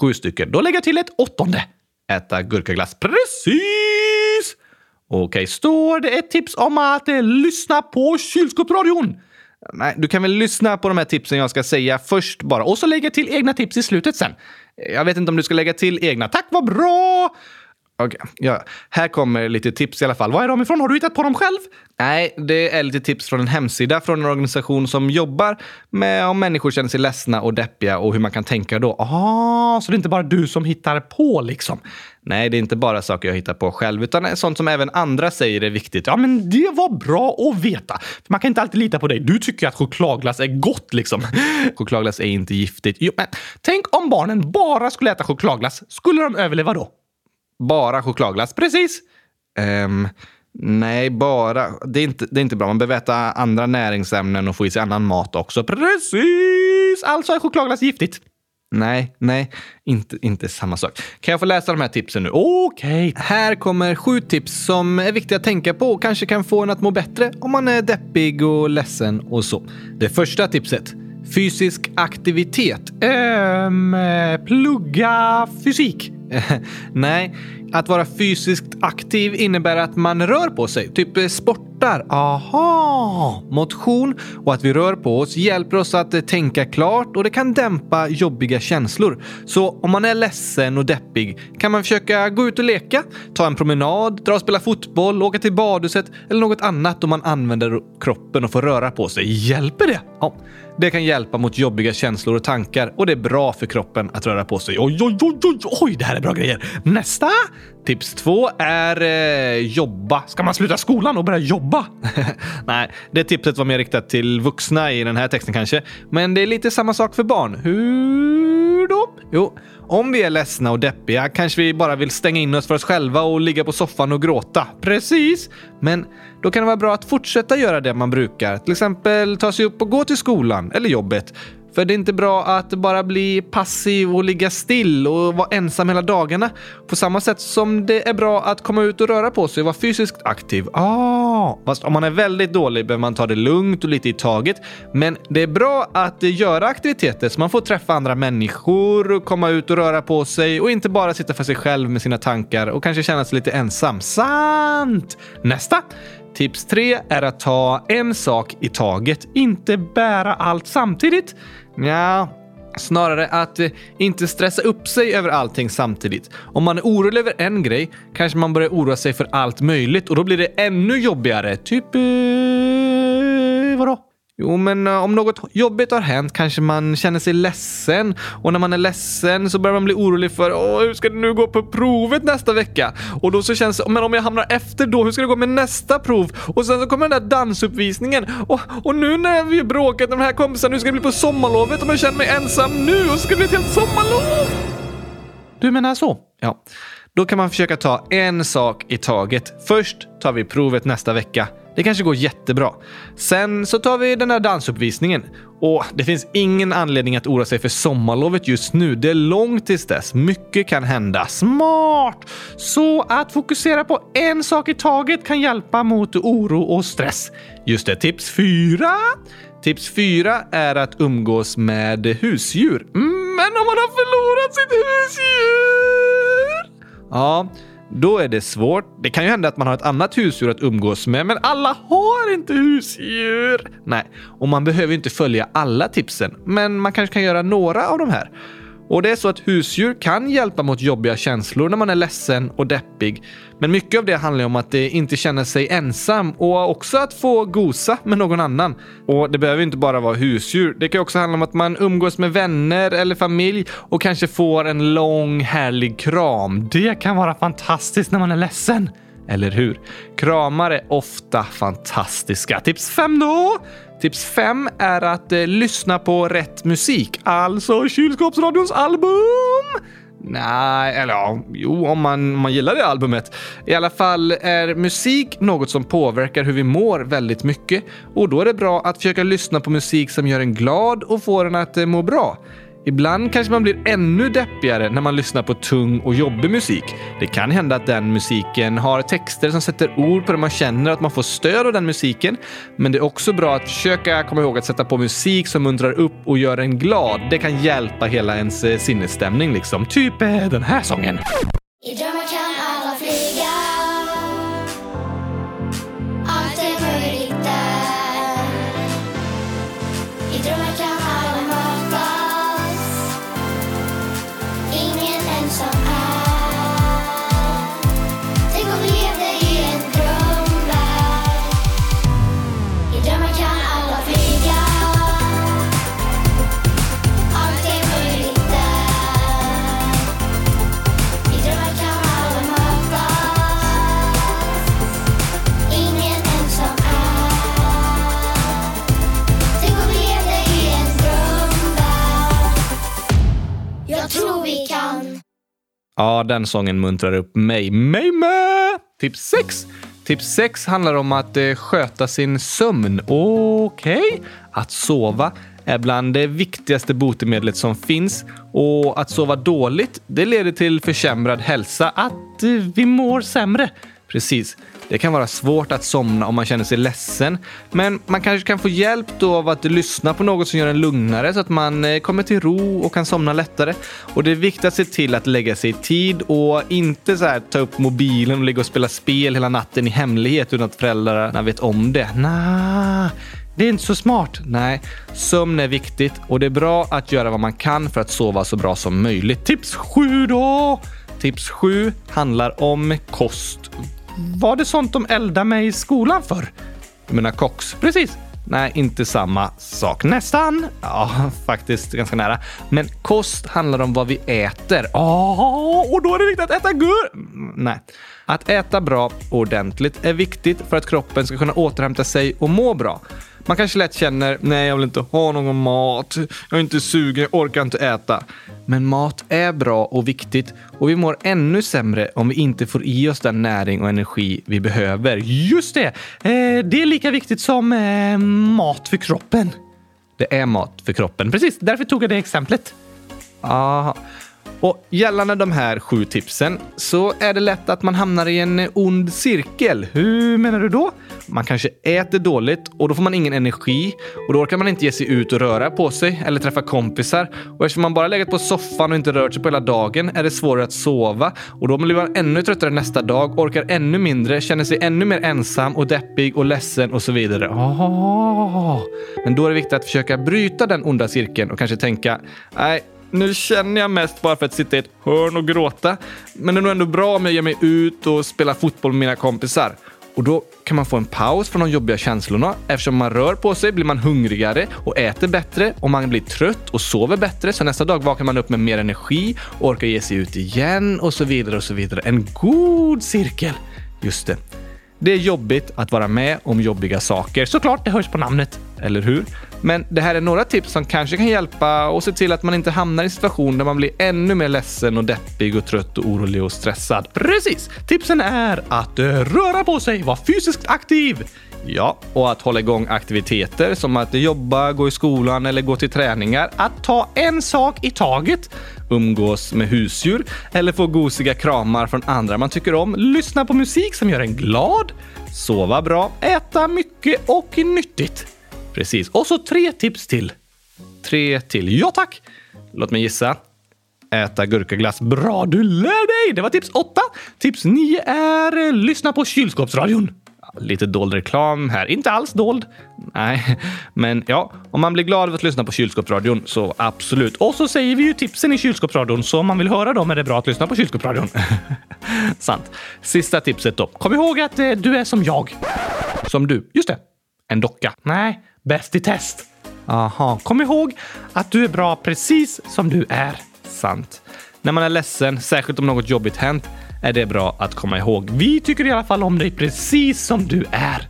S1: Sju stycken. Då lägger jag till ett åttonde. Äta gurkaglass. Precis! Okej, står det ett tips om att eh, lyssna på kylskåpsradion? Nej, du kan väl lyssna på de här tipsen jag ska säga först bara och så lägga till egna tips i slutet sen. Jag vet inte om du ska lägga till egna. Tack, vad bra! Okay. Ja, här kommer lite tips i alla fall. Var är de ifrån? Har du hittat på dem själv? Nej, det är lite tips från en hemsida från en organisation som jobbar med om människor känner sig ledsna och deppiga och hur man kan tänka då. Ah, så det är inte bara du som hittar på liksom? Nej, det är inte bara saker jag hittar på själv, utan sånt som även andra säger är viktigt. Ja, men det var bra att veta. Man kan inte alltid lita på dig. Du tycker att chokladglass är gott liksom. chokladglass är inte giftigt. Jo, men tänk om barnen bara skulle äta chokladglass. Skulle de överleva då? Bara chokladglass, precis. Um, nej, bara. Det är, inte, det är inte bra. Man behöver äta andra näringsämnen och få i sig annan mat också. Precis! Alltså är chokladglass giftigt. Nej, nej, inte, inte samma sak. Kan jag få läsa de här tipsen nu? Okej. Okay. Här kommer sju tips som är viktiga att tänka på och kanske kan få en att må bättre om man är deppig och ledsen och så. Det första tipset. Fysisk aktivitet. Ehm, plugga fysik. Nej, att vara fysiskt aktiv innebär att man rör på sig, typ eh, sportar. Aha! Motion och att vi rör på oss hjälper oss att eh, tänka klart och det kan dämpa jobbiga känslor. Så om man är ledsen och deppig kan man försöka gå ut och leka, ta en promenad, dra och spela fotboll, åka till badhuset eller något annat om man använder kroppen och får röra på sig. Hjälper det? Ja, det kan hjälpa mot jobbiga känslor och tankar och det är bra för kroppen att röra på sig. Oj, oj, oj, oj, oj, det här är bra grejer. Nästa! Tips två är eh, jobba. Ska man sluta skolan och börja jobba? Nej, det tipset var mer riktat till vuxna i den här texten kanske. Men det är lite samma sak för barn. Hur då? Jo, om vi är ledsna och deppiga kanske vi bara vill stänga in oss för oss själva och ligga på soffan och gråta. Precis! Men då kan det vara bra att fortsätta göra det man brukar. Till exempel ta sig upp och gå till skolan eller jobbet. För det är inte bra att bara bli passiv och ligga still och vara ensam hela dagarna. På samma sätt som det är bra att komma ut och röra på sig och vara fysiskt aktiv. Ah, fast om man är väldigt dålig behöver man ta det lugnt och lite i taget. Men det är bra att göra aktiviteter så man får träffa andra människor och komma ut och röra på sig och inte bara sitta för sig själv med sina tankar och kanske känna sig lite ensam. Sant! Nästa! Tips 3 är att ta en sak i taget, inte bära allt samtidigt. Ja, Snarare att eh, inte stressa upp sig över allting samtidigt. Om man är orolig över en grej kanske man börjar oroa sig för allt möjligt och då blir det ännu jobbigare. Typ... Eh, vadå? Jo, men uh, om något jobbigt har hänt kanske man känner sig ledsen och när man är ledsen så börjar man bli orolig för Åh, hur ska det nu gå på provet nästa vecka? Och då så känns det, men om jag hamnar efter då, hur ska det gå med nästa prov? Och sen så kommer den där dansuppvisningen och, och nu när vi bråkat med de här kompisarna, hur ska det bli på sommarlovet om jag känner mig ensam nu och så ska det bli ett helt sommarlov? Du menar så? Ja. Då kan man försöka ta en sak i taget. Först tar vi provet nästa vecka. Det kanske går jättebra. Sen så tar vi den där dansuppvisningen. Och det finns ingen anledning att oroa sig för sommarlovet just nu. Det är långt tills dess. Mycket kan hända. Smart! Så att fokusera på en sak i taget kan hjälpa mot oro och stress. Just det, tips fyra. Tips fyra är att umgås med husdjur. Men om man har förlorat sitt husdjur? Ja, då är det svårt. Det kan ju hända att man har ett annat husdjur att umgås med, men alla har inte husdjur. Nej, och man behöver inte följa alla tipsen, men man kanske kan göra några av de här. Och det är så att husdjur kan hjälpa mot jobbiga känslor när man är ledsen och deppig. Men mycket av det handlar om att inte känna sig ensam och också att få gosa med någon annan. Och det behöver inte bara vara husdjur. Det kan också handla om att man umgås med vänner eller familj och kanske får en lång härlig kram. Det kan vara fantastiskt när man är ledsen. Eller hur? Kramar är ofta fantastiska. Tips fem då? Tips fem är att eh, lyssna på rätt musik, alltså kylskåpsradions album. Nej, eller ja, jo, om man, om man gillar det albumet. I alla fall är musik något som påverkar hur vi mår väldigt mycket och då är det bra att försöka lyssna på musik som gör en glad och får en att eh, må bra. Ibland kanske man blir ännu deppigare när man lyssnar på tung och jobbig musik. Det kan hända att den musiken har texter som sätter ord på det man känner och att man får stöd av den musiken. Men det är också bra att försöka komma ihåg att sätta på musik som muntrar upp och gör en glad. Det kan hjälpa hela ens eh, sinnesstämning liksom. Typ eh, den här sången. I drömmar kan Ja, den sången muntrar upp mig. Mig med! Tips 6. Tips 6 handlar om att eh, sköta sin sömn. Okej? Okay. Att sova är bland det viktigaste botemedlet som finns och att sova dåligt, det leder till försämrad hälsa, att eh, vi mår sämre. Precis. Det kan vara svårt att somna om man känner sig ledsen, men man kanske kan få hjälp då av att lyssna på något som gör en lugnare så att man eh, kommer till ro och kan somna lättare. Och det är viktigt att se till att lägga sig i tid och inte så här, ta upp mobilen och ligga och spela spel hela natten i hemlighet utan att föräldrarna vet om det. Nah. Det är inte så smart. Nej, sömn är viktigt och det är bra att göra vad man kan för att sova så bra som möjligt. Tips 7 då! Tips 7 handlar om kost. Var det sånt de eldade med i skolan för? Du menar koks. Precis. Nej, inte samma sak. Nästan. Ja, faktiskt ganska nära. Men kost handlar om vad vi äter. Ja, och då är det viktigt att äta gur... Nej. Att äta bra och ordentligt är viktigt för att kroppen ska kunna återhämta sig och må bra. Man kanske lätt känner, nej jag vill inte ha någon mat, jag är inte sugen, jag orkar inte äta. Men mat är bra och viktigt och vi mår ännu sämre om vi inte får i oss den näring och energi vi behöver. Just det! Eh, det är lika viktigt som eh, mat för kroppen. Det är mat för kroppen. Precis, därför tog jag det exemplet. Aha. Och gällande de här sju tipsen så är det lätt att man hamnar i en ond cirkel. Hur menar du då? Man kanske äter dåligt och då får man ingen energi och då orkar man inte ge sig ut och röra på sig eller träffa kompisar. Och eftersom man bara legat på soffan och inte rört sig på hela dagen är det svårare att sova och då blir man ännu tröttare nästa dag, orkar ännu mindre, känner sig ännu mer ensam och deppig och ledsen och så vidare. Oh. Men då är det viktigt att försöka bryta den onda cirkeln och kanske tänka, nej, nu känner jag mest bara för att sitta i ett hörn och gråta. Men det är nog ändå bra om jag ger mig ut och spelar fotboll med mina kompisar. Och då kan man få en paus från de jobbiga känslorna. Eftersom man rör på sig blir man hungrigare och äter bättre och man blir trött och sover bättre. Så nästa dag vaknar man upp med mer energi och orkar ge sig ut igen och så vidare och så vidare. En god cirkel. Just det. Det är jobbigt att vara med om jobbiga saker. Såklart, det hörs på namnet. Eller hur? Men det här är några tips som kanske kan hjälpa och se till att man inte hamnar i situation där man blir ännu mer ledsen och deppig och trött och orolig och stressad. Precis! Tipsen är att eh, röra på sig, vara fysiskt aktiv. Ja, och att hålla igång aktiviteter som att jobba, gå i skolan eller gå till träningar. Att ta en sak i taget. Umgås med husdjur eller få gosiga kramar från andra man tycker om. Lyssna på musik som gör en glad. Sova bra, äta mycket och nyttigt. Precis. Och så tre tips till. Tre till. Ja tack! Låt mig gissa. Äta gurkaglass. Bra, du lär dig! Det var tips åtta. Tips nio är eh, lyssna på kylskåpsradion. Lite dold reklam här. Inte alls dold. Nej, men ja, om man blir glad av att lyssna på kylskåpsradion så absolut. Och så säger vi ju tipsen i kylskåpsradion, så om man vill höra dem är det bra att lyssna på kylskåpsradion. Sant. Sista tipset då. Kom ihåg att eh, du är som jag. Som du. Just det. En docka. Nej, Bäst i test. Aha, kom ihåg att du är bra precis som du är. Sant. När man är ledsen, särskilt om något jobbigt hänt, är det bra att komma ihåg. Vi tycker i alla fall om dig precis som du är.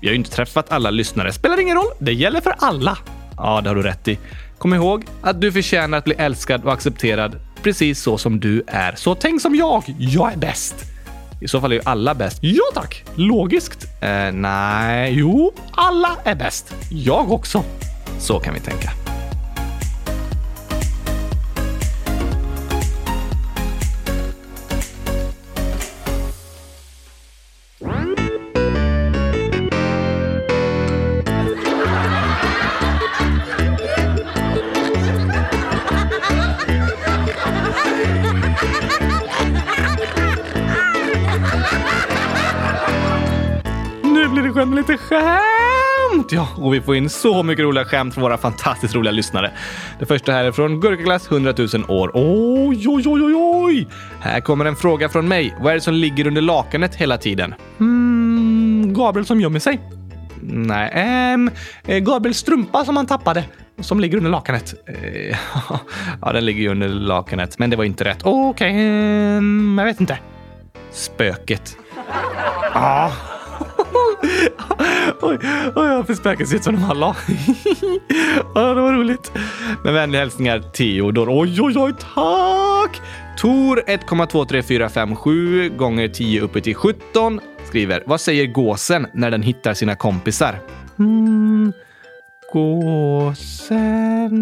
S1: Vi har ju inte träffat alla lyssnare. Spelar ingen roll. Det gäller för alla. Ja, det har du rätt i. Kom ihåg att du förtjänar att bli älskad och accepterad precis så som du är. Så tänk som jag. Jag är bäst. I så fall är ju alla bäst. Ja tack! Logiskt? Eh, nej, jo, alla är bäst. Jag också. Så kan vi tänka. Med lite skämt! Ja, och vi får in så mycket roliga skämt från våra fantastiskt roliga lyssnare. Det första här är från Gurkaglass 100 000 år. Oj, oj, oj, oj, oj! Här kommer en fråga från mig. Vad är det som ligger under lakanet hela tiden? Hmm, Gabriel som gömmer sig. Nej, ähm, Gabriels strumpa som han tappade. Som ligger under lakanet. Eh, ja, den ligger ju under lakanet, men det var inte rätt. Okej, okay, ähm, jag vet inte. Spöket. Ja, oj, oj, varför spöken ser ut som de alla. ja, det var roligt. Med vänliga hälsningar Theodor. Oj, oj, oj, tack! Tor 1,23457 gånger 10 uppe till 17 skriver Vad säger gåsen när den hittar sina kompisar? Mm, Gåsen...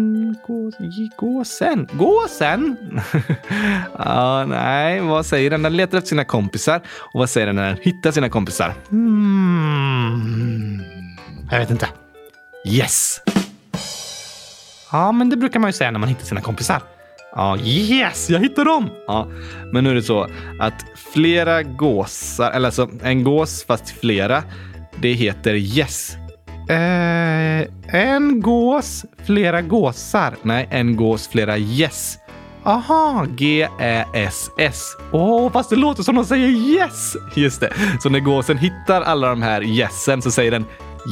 S1: Gås, gåsen? Gåsen? ja, nej, vad säger den? Den letar efter sina kompisar. Och vad säger den när den hittar sina kompisar? Hmm. Jag vet inte. Yes! Ja, men det brukar man ju säga när man hittar sina kompisar. Ja, yes, jag hittade dem! Ja, men nu är det så att flera gåsar, eller alltså en gås fast flera, det heter yes. Eh, en gås, flera gåsar. Nej, en gås, flera yes. Aha, G-Ä-S-S. Åh, oh, fast det låter som de säger yes! Just det. Så när gåsen hittar alla de här gässen så säger den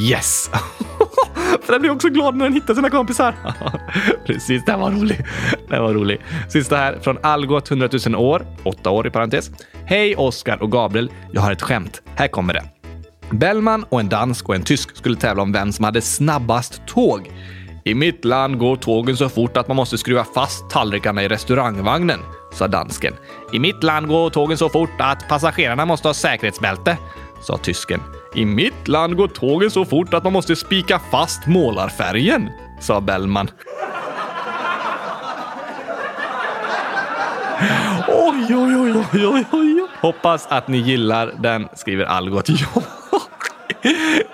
S1: yes. För den blir också glad när den hittar sina kompisar. Precis, den var rolig. Den var rolig. Sista här från Algot 100 000 år, åtta år i parentes. Hej Oskar och Gabriel, jag har ett skämt. Här kommer det. Bellman och en dansk och en tysk skulle tävla om vem som hade snabbast tåg. I mitt land går tågen så fort att man måste skruva fast tallrikarna i restaurangvagnen, sa dansken. I mitt land går tågen så fort att passagerarna måste ha säkerhetsbälte, sa tysken. I mitt land går tågen så fort att man måste spika fast målarfärgen, sa Bellman. Oj, oj, oj, oj, oj, oj. Hoppas att ni gillar den, skriver Algot. Ja.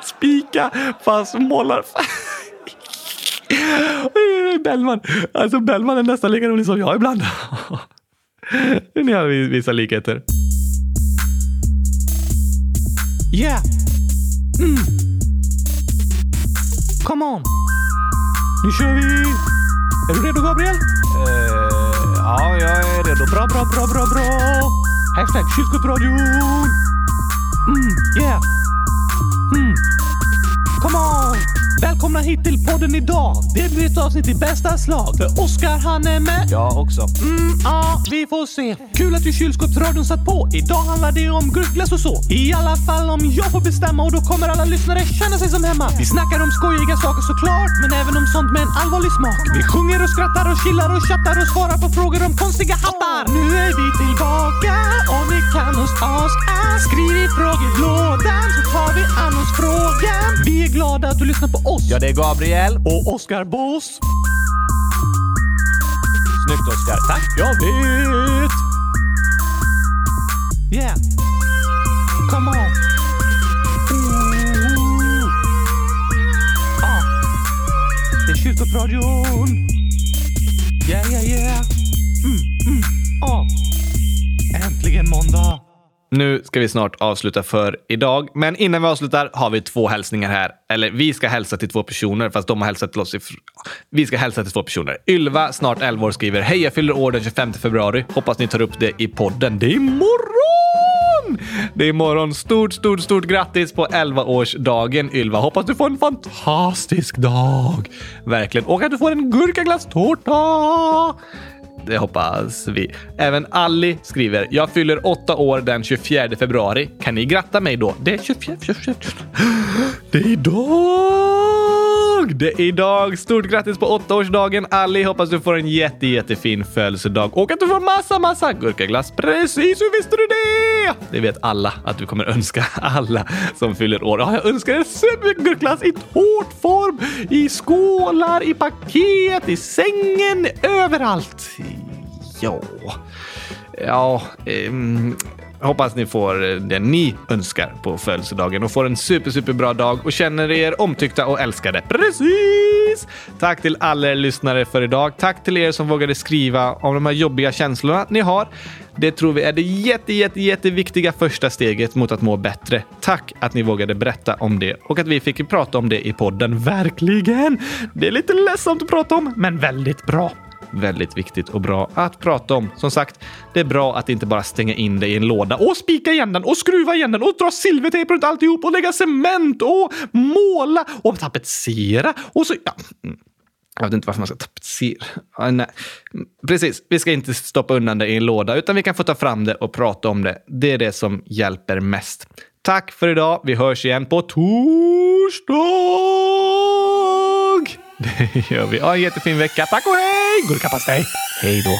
S1: Spika fast målarfärgen. Bellman. Alltså Bellman är nästan lika rolig som jag ibland. Ni har vissa likheter. Yeah! Mm. Come on! Nu kör vi! Är du redo Gabriel? Uh, ja, jag är redo. Bra, bra, bra, bra, bra! Hashtag kylskåpsradion! Mm, yeah! Mm. Come on! Välkomna hit till podden idag. Det blir ett avsnitt i bästa slag. För Oskar han är med.
S2: Jag också.
S1: Mm, ja, vi får se. Kul att du kylskåpsradion satt på. Idag handlar det om gurkglass och så. I alla fall om jag får bestämma och då kommer alla lyssnare känna sig som hemma. Vi snackar om skojiga saker såklart, men även om sånt med en allvarlig smak. Vi sjunger och skrattar och chillar och chattar och svarar på frågor om konstiga hattar. Nu är vi tillbaka och ni kan oss ask Skriv i frågelådan så tar vi an oss frågan. Vi är glada att du lyssnar på oss.
S2: Ja, det är Gabriel.
S1: Och Oskar Boss.
S2: Snyggt Oskar.
S1: Tack. Jag vet. Yeah. Come on. Ooh. Ah. Det är kyrkopradion. Yeah, yeah, yeah. Mm, mm. Ah. Äntligen måndag. Nu ska vi snart avsluta för idag, men innan vi avslutar har vi två hälsningar här. Eller vi ska hälsa till två personer, fast de har hälsat till oss. Ifr- vi ska hälsa till två personer. Ylva, snart 11 år, skriver Hej, jag fyller år den 25 februari. Hoppas ni tar upp det i podden. Det är imorgon! Det är imorgon. Stort, stort, stort grattis på 11-årsdagen Ylva. Hoppas du får en fantastisk dag. Verkligen. Och att du får en gurkaglasstårta. Det hoppas vi. Även Ali skriver. Jag fyller åtta år den 24 februari. Kan ni gratta mig då? Det är 24... 24 det är idag! Det är idag. Stort grattis på åttaårsdagen Ali. Hoppas du får en jätte, jättefin födelsedag och att du får massa, massa gurkaglass. Precis, hur visste du det? Det vet alla att du kommer önska alla som fyller år. Ja, jag önskar er supermycket gurkaglass i tårtform, i skålar, i paket, i sängen, överallt. Ja, ja, eh, hoppas ni får det ni önskar på födelsedagen och får en super, super bra dag och känner er omtyckta och älskade. Precis! Tack till alla er lyssnare för idag. Tack till er som vågade skriva om de här jobbiga känslorna ni har. Det tror vi är det jätte, jätte, jätteviktiga första steget mot att må bättre. Tack att ni vågade berätta om det och att vi fick prata om det i podden. Verkligen! Det är lite ledsamt att prata om, men väldigt bra väldigt viktigt och bra att prata om. Som sagt, det är bra att inte bara stänga in det i en låda och spika igen den och skruva igen den och dra silvertejp runt alltihop och lägga cement och måla och tapetsera och så... Ja. Mm. Jag vet inte varför man ska tapetsera. Ah, nej. Precis, vi ska inte stoppa undan det i en låda utan vi kan få ta fram det och prata om det. Det är det som hjälper mest. Tack för idag. Vi hörs igen på torsdag! Det gör vi. Ha en jättefin vecka. Tack och hej! Gurkapastej! Hej då!